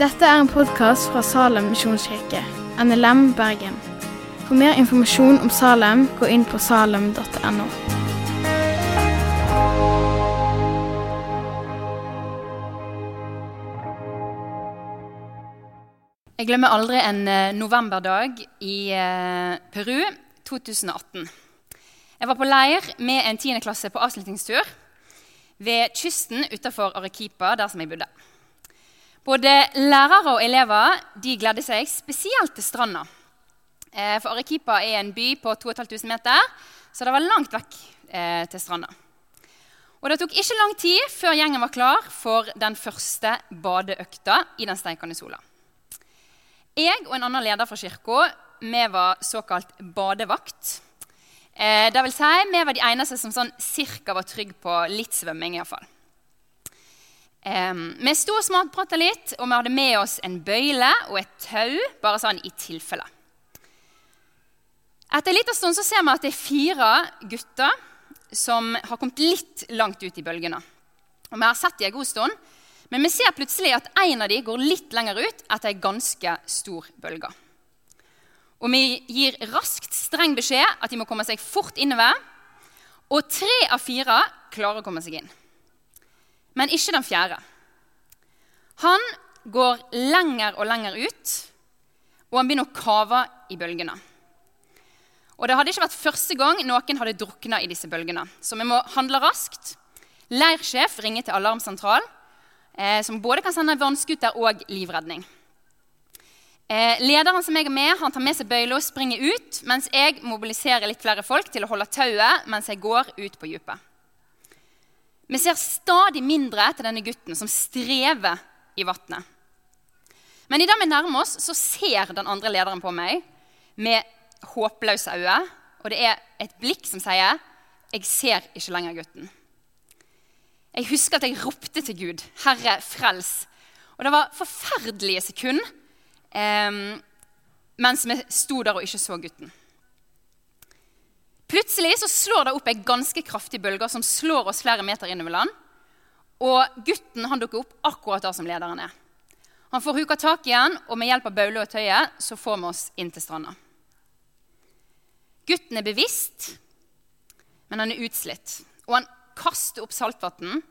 Dette er en podkast fra Salem misjonskirke, NLM Bergen. For mer informasjon om Salem, gå inn på salem.no. Jeg glemmer aldri en eh, novemberdag i eh, Peru 2018. Jeg var på leir med en tiendeklasse på avslutningstur ved kysten utenfor Arequipa, der som jeg bodde. Både lærere og elever de gledde seg spesielt til stranda. Eh, for Arequipa er en by på 2500 meter, så det var langt vekk eh, til stranda. Og Det tok ikke lang tid før gjengen var klar for den første badeøkta i den steikende sola. Jeg og en annen leder fra kirka vi var såkalt badevakt. Eh, det vil si, Vi var de eneste som sånn cirka var trygge på litt svømming. i hvert fall. Eh, vi sto og småprata litt, og vi hadde med oss en bøyle og et tau. bare sånn i tilfelle. Etter en liten stund så ser vi at det er fire gutter som har kommet litt langt ut i bølgene. Og Vi har sett dem en god stund, men vi ser plutselig at en av dem går litt lenger ut etter ei ganske stor bølge. Og vi gir raskt streng beskjed at de må komme seg fort innover. Og tre av fire klarer å komme seg inn. Men ikke den fjerde. Han går lenger og lenger ut, og han begynner å kave i bølgene. Og Det hadde ikke vært første gang noen hadde drukna i disse bølgene. Så vi må handle raskt. Leirsjef ringer til alarmsentral, eh, som både kan sende vannskuter og livredning. Eh, lederen som jeg er med, han tar med seg bøyla og springer ut, mens jeg mobiliserer litt flere folk til å holde tauet mens jeg går ut på dypet. Vi ser stadig mindre til denne gutten som strever i vannet. Men idet vi nærmer oss, så ser den andre lederen på meg med håpløse øyne. Og det er et blikk som sier 'Jeg ser ikke lenger gutten'. Jeg husker at jeg ropte til Gud 'Herre, frels'. Og det var forferdelige sekunder eh, mens vi sto der og ikke så gutten. Plutselig så slår det opp ei ganske kraftig bølge som slår oss flere meter innover land. Og gutten han dukker opp akkurat der som lederen er. Han får huka tak igjen, og med hjelp av baule og tøye så får vi oss inn til stranda. Gutten er bevisst, men han er utslitt. Og han kaster opp saltvann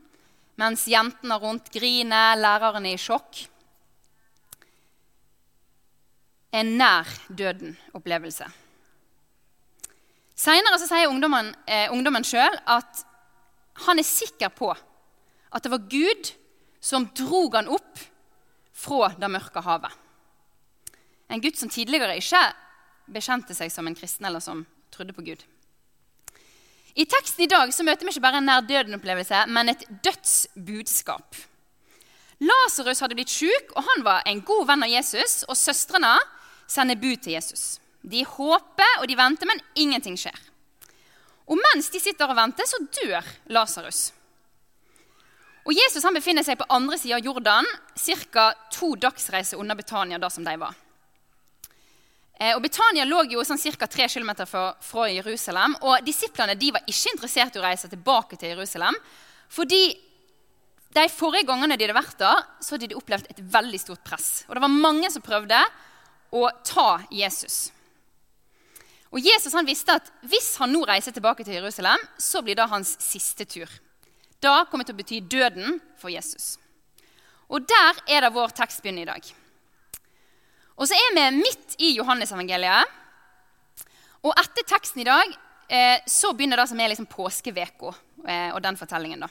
mens jentene rundt griner, læreren er i sjokk. En nær døden-opplevelse. Seinere sier ungdommen, eh, ungdommen sjøl at han er sikker på at det var Gud som drog han opp fra det mørke havet. En gutt som tidligere ikke bekjente seg som en kristen eller som trodde på Gud. I teksten i dag så møter vi ikke bare en nær døden-opplevelse, men et dødsbudskap. Lasarus hadde blitt syk, og han var en god venn av Jesus. Og søstrene sender bud til Jesus. De håper og de venter, men ingenting skjer. Og mens de sitter og venter, så dør Lasarus. Og Jesus han befinner seg på andre sida av Jordan, ca. to dagsreiser unna Betania. da som de var. Eh, og Betania lå jo sånn ca. 3 km fra, Jerusalem. og Disiplene de var ikke interessert i å reise tilbake til Jerusalem. fordi de forrige gangene de hadde vært der, så hadde de opplevd et veldig stort press. Og det var mange som prøvde å ta Jesus. Og Jesus han visste at hvis han nå reiser tilbake til Jerusalem, så blir det hans siste tur. Da kommer det til å bety døden for Jesus. Og der er det vår tekst begynner i dag. Og så er vi midt i Johannesevangeliet. Og etter teksten i dag eh, så begynner det som er liksom påskeveka eh, og den fortellingen. da.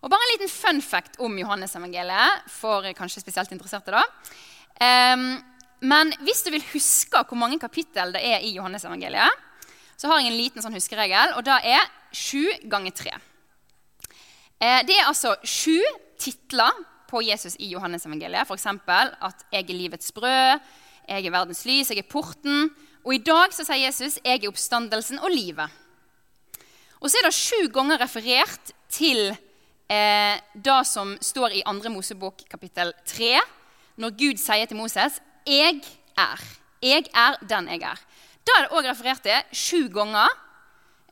Og Bare en liten fun fact om Johannesevangeliet for kanskje spesielt interesserte. da. Eh, men hvis du vil huske hvor mange kapittel det er i Johannesevangeliet, så har jeg en liten sånn huskeregel, og det er sju ganger tre. Eh, det er altså sju titler på Jesus i Johannesevangeliet. F.eks. at 'jeg er livets brød', 'jeg er verdens lys', 'jeg er porten'. Og i dag så sier Jesus 'jeg er oppstandelsen og livet'. Og så er det sju ganger referert til eh, det som står i 2. Mosebok kapittel 3, når Gud sier til Moses 'Jeg er'. Jeg er den jeg er. Da er det òg referert til sju ganger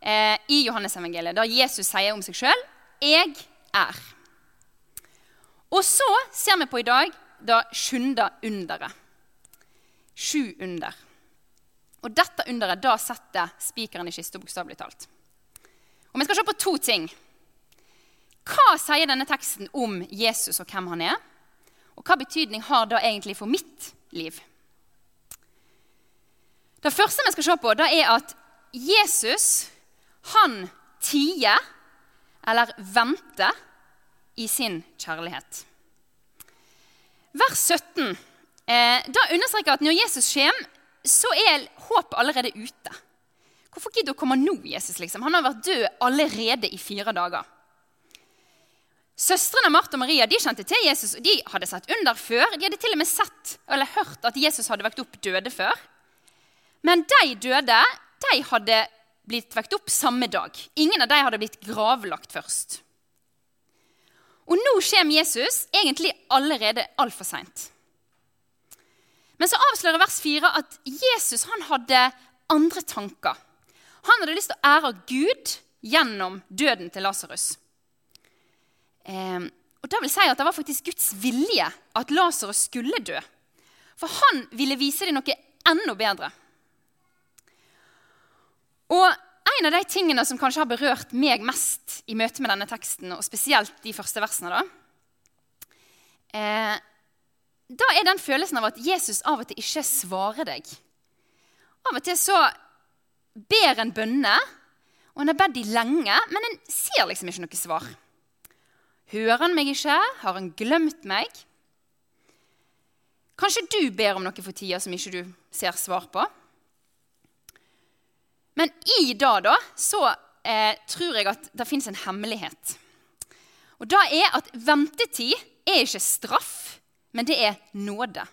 eh, i Johannesevangeliet, der Jesus sier om seg sjøl 'Jeg er'. Og så ser vi på i dag det sjunde underet. Sju under. Og dette underet da setter spikeren i kista, bokstavelig talt. Og Vi skal se på to ting. Hva sier denne teksten om Jesus og hvem han er? Og hva betydning har det egentlig for mitt liv? Det første vi skal se på, det er at Jesus han tier, eller venter, i sin kjærlighet. Vers 17 eh, da understreker at når Jesus kommer, så er håpet allerede ute. Hvorfor gidder å komme nå, Jesus? liksom? Han har vært død allerede i fire dager. Søstrene Martha og Maria de kjente til Jesus, og de hadde sett under før. De hadde til og med sett eller hørt at Jesus hadde vekt opp døde før. Men de døde de hadde blitt vekt opp samme dag. Ingen av dem hadde blitt gravlagt først. Og nå kommer Jesus egentlig allerede altfor seint. Men så avslører vers 4 at Jesus han hadde andre tanker. Han hadde lyst til å ære Gud gjennom døden til Lasarus. Eh, og det vil si at det var faktisk Guds vilje at Lasarus skulle dø. For han ville vise dem noe enda bedre. Og en av de tingene som kanskje har berørt meg mest i møte med denne teksten, og spesielt de første versene, da, eh, da er den følelsen av at Jesus av og til ikke svarer deg. Av og til så ber en bønner, og en har bedt de lenge, men en ser liksom ikke noe svar. Hører han meg ikke? Har han glemt meg? Kanskje du ber om noe for tida som ikke du ser svar på? Men i det da, så eh, tror jeg at det fins en hemmelighet. Og det er at ventetid er ikke straff, men det er nåde.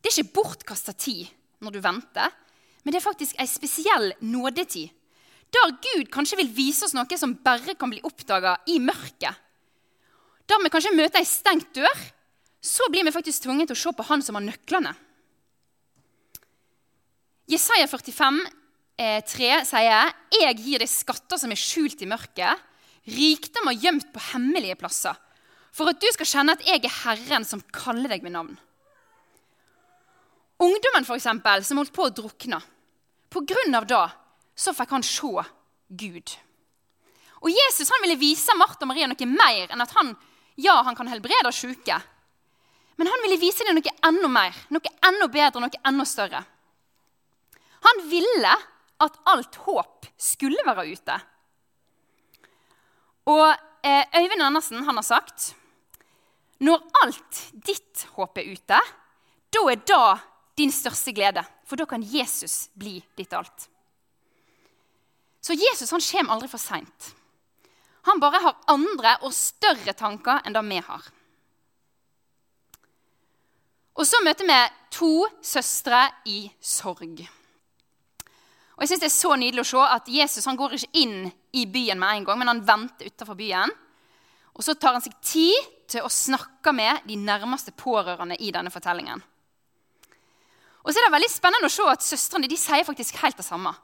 Det er ikke bortkasta tid når du venter, men det er faktisk ei spesiell nådetid. Der Gud kanskje vil vise oss noe som bare kan bli oppdaga i mørket da vi kanskje møter ei stengt dør, så blir vi faktisk tvunget til å se på han som har nøklene. Jesaja 45, eh, 3 sier, 'Jeg gir deg skatter som er skjult i mørket', 'rikdom og gjemt på hemmelige plasser', 'for at du skal kjenne at jeg er Herren som kaller deg med navn'. Ungdommen for eksempel, som holdt på å drukne. På grunn av det så fikk han se Gud. Og Jesus han ville vise Martha og Maria noe mer enn at han ja, han kan helbrede sjuke. Men han ville vise dem noe enda mer, noe enda bedre, noe enda større. Han ville at alt håp skulle være ute. Og eh, Øyvind Andersen han har sagt når alt ditt håp er ute, da er det din største glede. For da kan Jesus bli ditt alt. Så Jesus han kommer aldri for seint. Han bare har andre og større tanker enn det vi har. Og så møter vi to søstre i sorg. Og jeg synes Det er så nydelig å se at Jesus han går ikke inn i byen med en gang, men han venter utenfor byen. Og så tar han seg tid til å snakke med de nærmeste pårørende i denne fortellingen. Og så er det veldig spennende å se at Søstrene de sier faktisk helt det samme.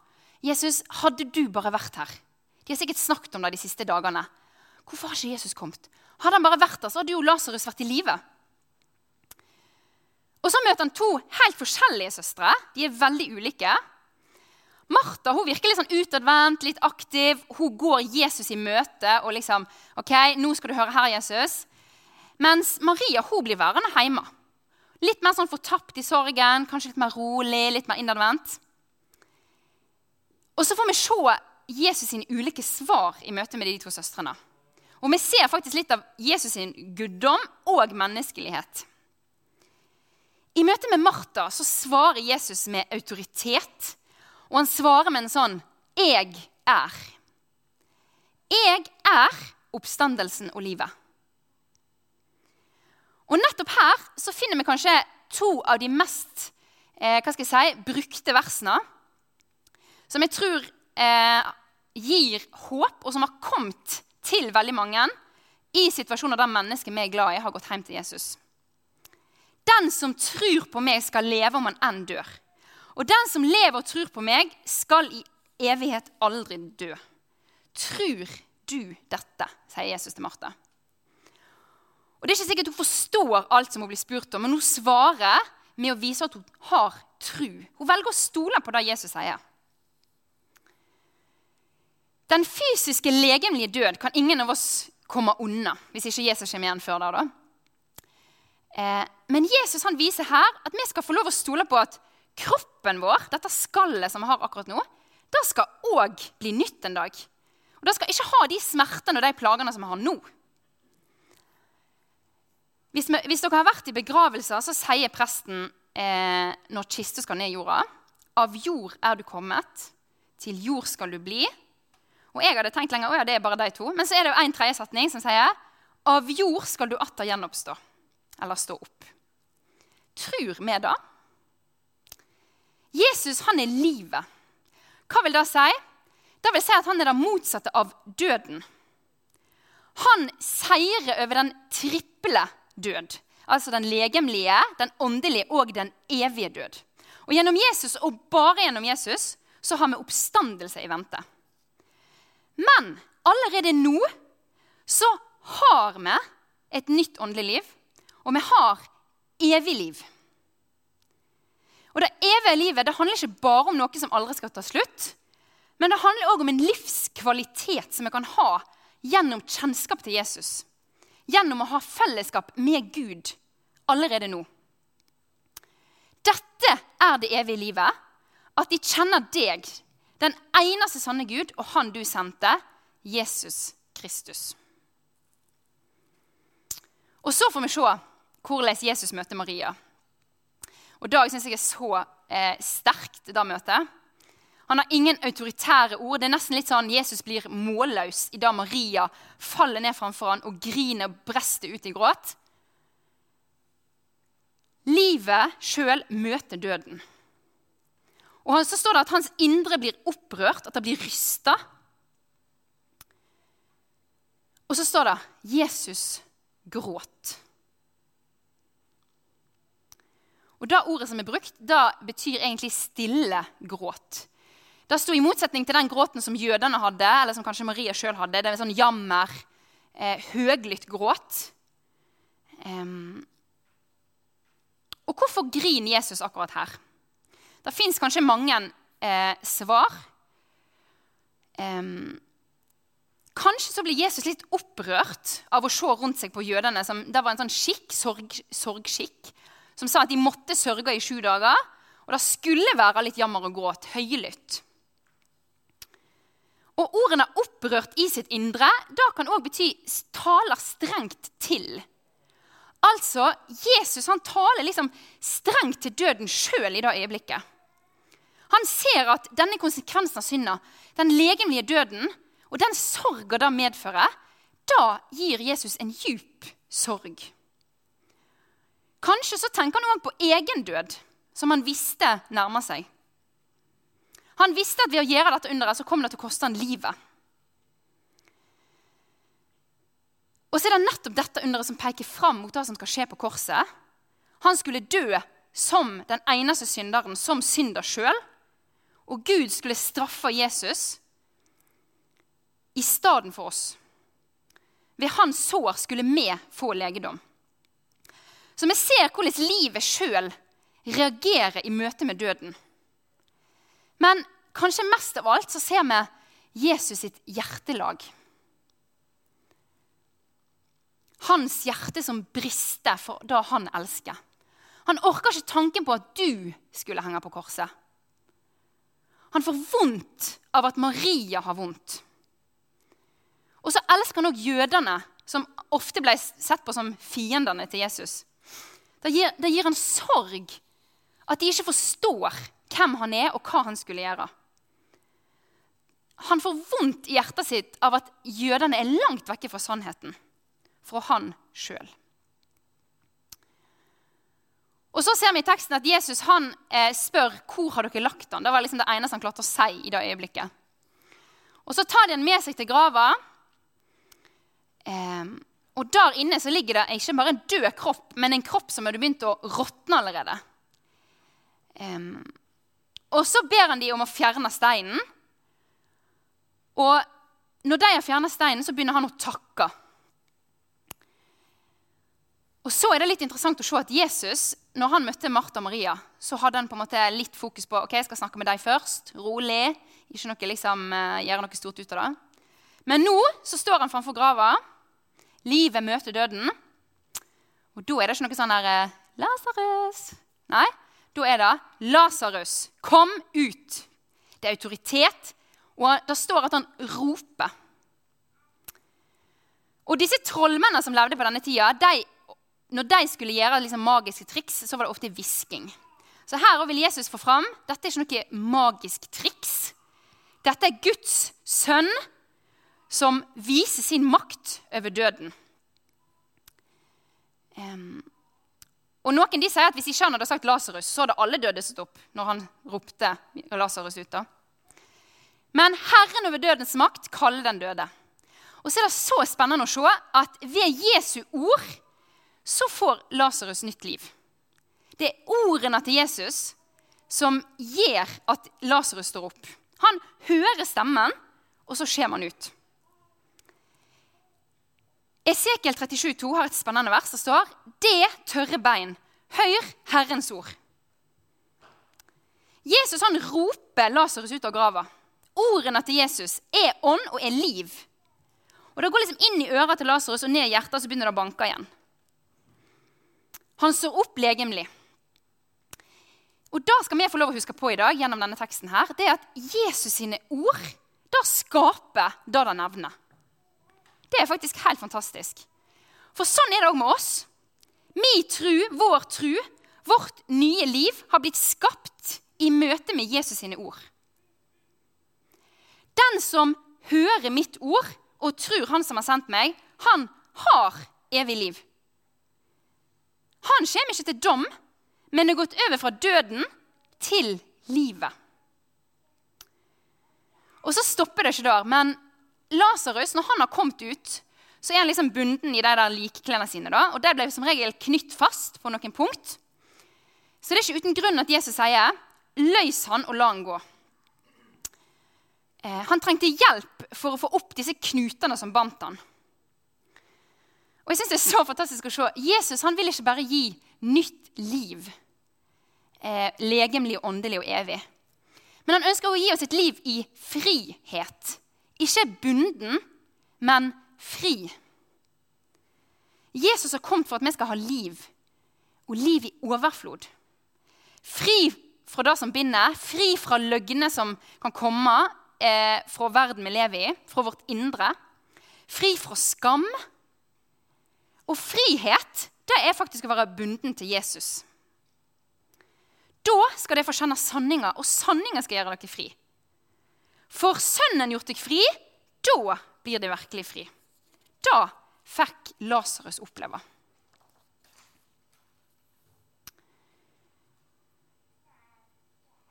Jesus, hadde du bare vært her, de har sikkert snakket om det de siste dagene. Hvorfor har ikke Jesus kommet? Hadde han bare vært der, så hadde jo Lasarus vært i live. Og så møter han to helt forskjellige søstre. De er veldig ulike. Martha hun virker litt sånn utadvendt, litt aktiv. Hun går Jesus i møte og liksom OK, nå skal du høre her, Jesus. Mens Maria hun blir værende hjemme. Litt mer sånn fortapt i sorgen, kanskje litt mer rolig, litt mer innadvendt. Og så får vi se Jesus sine ulike svar i møte med de to søstrene. Og vi ser faktisk litt av Jesus sin guddom og menneskelighet. I møte med Martha så svarer Jesus med autoritet, og han svarer med en sånn 'Jeg er'. Jeg er oppstandelsen og livet. Og nettopp her så finner vi kanskje to av de mest eh, hva skal jeg si, brukte versene, som jeg tror eh, gir håp, og som har kommet til veldig mange i situasjoner der mennesker vi er glad i, har gått hjem til Jesus. Den som tror på meg, skal leve om han enn dør. Og den som lever og tror på meg, skal i evighet aldri dø. Tror du dette? sier Jesus til Martha. Og Det er ikke sikkert hun forstår alt som hun blir spurt om, men hun svarer med å vise at hun har tru. Hun velger å stole på det Jesus sier. Den fysiske legemlige død kan ingen av oss komme unna hvis ikke Jesus kommer igjen før da. Eh, men Jesus han viser her at vi skal få lov å stole på at kroppen vår, dette skallet som vi har akkurat nå, det skal òg bli nytt en dag. Og det skal ikke ha de smertene og de plagene som vi har nå. Hvis, vi, hvis dere har vært i begravelser, så sier presten eh, når kista skal ned i jorda Av jord er du kommet, til jord skal du bli. Og jeg hadde tenkt lenger, å ja, det er bare de to. Men så er det jo en tredje setning som sier Av jord skal du atter gjenoppstå. Eller stå opp. Trur vi det? Jesus han er livet. Hva vil det si? Det vil si at han er det motsatte av døden. Han seirer over den triple død. Altså den legemlige, den åndelige og den evige død. Og Gjennom Jesus, og bare gjennom Jesus, så har vi oppstandelse i vente. Men allerede nå så har vi et nytt åndelig liv, og vi har evig liv. Og Det evige livet det handler ikke bare om noe som aldri skal ta slutt, men det handler òg om en livskvalitet som vi kan ha gjennom kjennskap til Jesus. Gjennom å ha fellesskap med Gud allerede nå. Dette er det evige livet. At de kjenner deg, den eneste sanne Gud, og Han du sendte, Jesus Kristus. Og så får vi se hvordan Jesus møter Maria. Og Det syns jeg er så eh, sterkt, det møtet. Han har ingen autoritære ord. Det er nesten litt sånn Jesus blir målløs i det Maria faller ned framfor han og griner og brester ut i gråt. Livet sjøl møter døden. Og Så står det at hans indre blir opprørt, at det blir rysta. Og så står det Jesus gråt. Og Det ordet som er brukt, da betyr egentlig stille gråt. Det sto i motsetning til den gråten som jødene hadde, eller som kanskje Maria sjøl hadde. Det er sånn jammer, eh, høglytt gråt. Um, og hvorfor griner Jesus akkurat her? Det fins kanskje mange eh, svar. Um, kanskje så blir Jesus litt opprørt av å se rundt seg på jødene. Som, det var en sånn skikk, sorg, sorgskikk som sa at de måtte sørge i sju dager. Og det skulle være litt jammer og gråt, høylytt. Og ordene 'opprørt i sitt indre' da kan òg bety 'taler strengt til'. Altså, Jesus han taler liksom strengt til døden sjøl i det øyeblikket. Han ser at denne konsekvensen av synda, den legemlige døden, og den sorga det medfører, da gir Jesus en djup sorg. Kanskje så tenker han òg på egen død, som han visste nærma seg. Han visste at ved å gjøre dette underet så kom det til å koste han livet. Og så er det nettopp dette underet som peker fram mot det som skal skje på korset. Han skulle dø som den eneste synderen, som synder sjøl. Og Gud skulle straffe Jesus i stedet for oss. Ved hans sår skulle vi få legedom. Så vi ser hvordan livet sjøl reagerer i møte med døden. Men kanskje mest av alt så ser vi Jesus sitt hjertelag. Hans hjerte som brister for det han elsker. Han orker ikke tanken på at du skulle henge på korset. Han får vondt av at Maria har vondt. Og så elsker han òg jødene, som ofte ble sett på som fiendene til Jesus. Det gir, da gir han sorg at de ikke forstår hvem han er, og hva han skulle gjøre. Han får vondt i hjertet sitt av at jødene er langt vekke fra sannheten. Fra han sjøl. Og så ser vi i teksten at Jesus han eh, spør hvor har dere lagt han. Det var liksom det eneste han klarte å si i det øyeblikket. Og Så tar de han med seg til grava. Eh, og Der inne så ligger det ikke bare en død kropp, men en kropp som hadde begynt å råtne allerede. Eh, og så ber han de om å fjerne steinen. Og når de har fjernet steinen, så begynner han å takke. Og så er det litt interessant å se at Jesus, når han møtte Martha og Maria, så hadde han på en måte litt fokus på ok, jeg skal snakke med deg først. Rolig. Ikke noe, liksom, uh, gjøre noe stort ut av det. Men nå så står han framfor grava. Livet møter døden. Og da er det ikke noe sånn der uh, Lasarus. Nei, da er det Lasarus, kom ut. Det er autoritet, og det står at han roper. Og disse trollmennene som levde på denne tida, de når de skulle gjøre liksom, magiske triks, så var det ofte hvisking. Så her vil Jesus få fram dette er ikke noe magisk triks. Dette er Guds sønn som viser sin makt over døden. Um, og Noen de sier at hvis ikke han hadde sagt Lasarus, så hadde alle døde stått opp når han ropte Lazarus ut. da. Men Herren over dødens makt kaller den døde. Og så er det så spennende å se at ved Jesu ord så får Lasarus nytt liv. Det er ordene til Jesus som gjør at Lasarus står opp. Han hører stemmen, og så skjer man ut. Esekiel 37,2 har et spennende vers. Det står Det tørre bein, hør Herrens ord. Jesus han roper Lasarus ut av grava. Ordene til Jesus er ånd og er liv. Og Det går liksom inn i øra til Lasarus og ned i hjertet, så begynner det å banke igjen. Han står opp legemlig. Og da skal vi få lov å huske på i dag, gjennom denne teksten her, det er at Jesus sine ord da skaper det det nevner. Det er faktisk helt fantastisk. For sånn er det òg med oss. Min tru, vår tru, vårt nye liv har blitt skapt i møte med Jesus sine ord. Den som hører mitt ord og tror Han som har sendt meg, han har evig liv. Han kommer ikke til dom, men er gått over fra døden til livet. Og så stopper det ikke der. Men Lasarus, når han har kommet ut, så er han liksom bunden i de der likklærne sine. da, og De ble som regel knytt fast på noen punkt. Så det er ikke uten grunn at Jesus sier 'løs han og la han gå'. Eh, han trengte hjelp for å få opp disse knutene som bandt han. Og jeg synes Det er så fantastisk å se. Jesus han vil ikke bare gi nytt liv, eh, legemlig, åndelig og evig. Men han ønsker å gi oss et liv i frihet. Ikke bunden, men fri. Jesus har kommet for at vi skal ha liv, og liv i overflod. Fri fra det som binder, fri fra løgnene som kan komme eh, fra verden vi lever i, fra vårt indre. Fri fra skam og frihet det er faktisk å være bunden til Jesus. Da skal dere få kjenne sanninga, og sanninga skal gjøre dere fri. For Sønnen gjort deg fri, da blir dere virkelig fri. Da fikk Lasarus oppleve.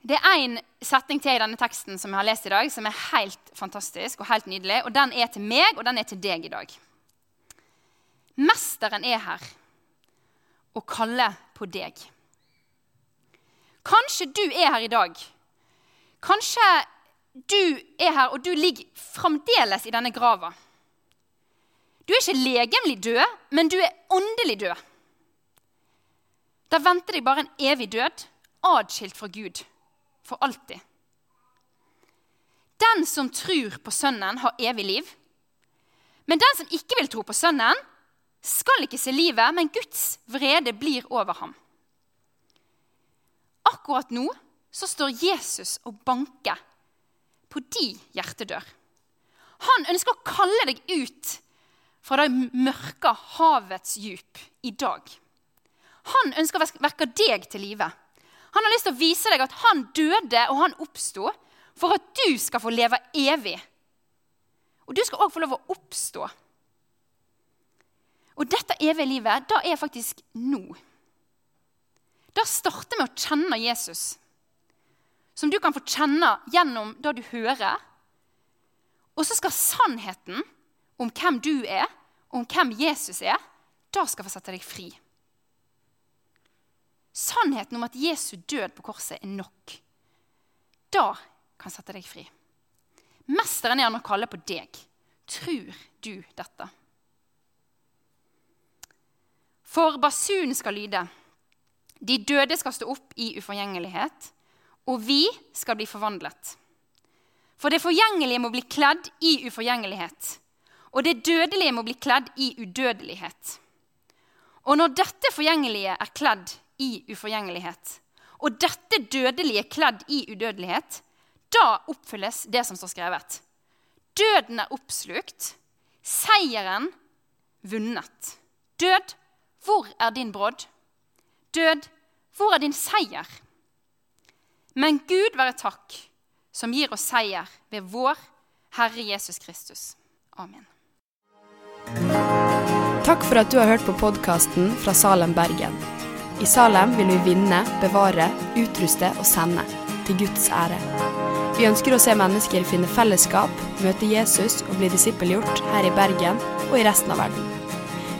Det er én setning til i denne teksten som jeg har lest i dag, som er helt fantastisk og helt nydelig. og Den er til meg, og den er til deg i dag. Mesteren er her og kaller på deg. Kanskje du er her i dag. Kanskje du er her, og du ligger fremdeles i denne grava. Du er ikke legemlig død, men du er åndelig død. Da venter deg bare en evig død, adskilt fra Gud for alltid. Den som tror på Sønnen, har evig liv. Men den som ikke vil tro på Sønnen, skal ikke se livet, men Guds vrede blir over ham. Akkurat nå så står Jesus og banker på de hjertedør. Han ønsker å kalle deg ut fra det mørke havets djup i dag. Han ønsker å vekke deg til live. Han har lyst til å vise deg at han døde og han oppsto for at du skal få leve evig. Og du skal òg få lov å oppstå og dette evige livet, da er faktisk nå. Da starter med å kjenne Jesus, som du kan få kjenne gjennom det du hører. Og så skal sannheten om hvem du er, om hvem Jesus er, da skal få sette deg fri. Sannheten om at Jesu død på korset er nok. Da kan sette deg fri. Mesteren er han å kalle på deg. Tror du dette? For basunen skal lyde. De døde skal stå opp i uforgjengelighet, og vi skal bli forvandlet. For det forgjengelige må bli kledd i uforgjengelighet, og det dødelige må bli kledd i udødelighet. Og når dette forgjengelige er kledd i uforgjengelighet, og dette dødelige kledd i udødelighet, da oppfylles det som står skrevet. Døden er oppslukt, seieren vunnet. Død, hvor er din brodd? Død, hvor er din seier? Men Gud være takk, som gir oss seier ved vår Herre Jesus Kristus. Amen. Takk for at du har hørt på podkasten fra Salem, Bergen. I Salem vil vi vinne, bevare, utruste og sende. Til Guds ære. Vi ønsker å se mennesker finne fellesskap, møte Jesus og bli disippelgjort her i Bergen og i resten av verden.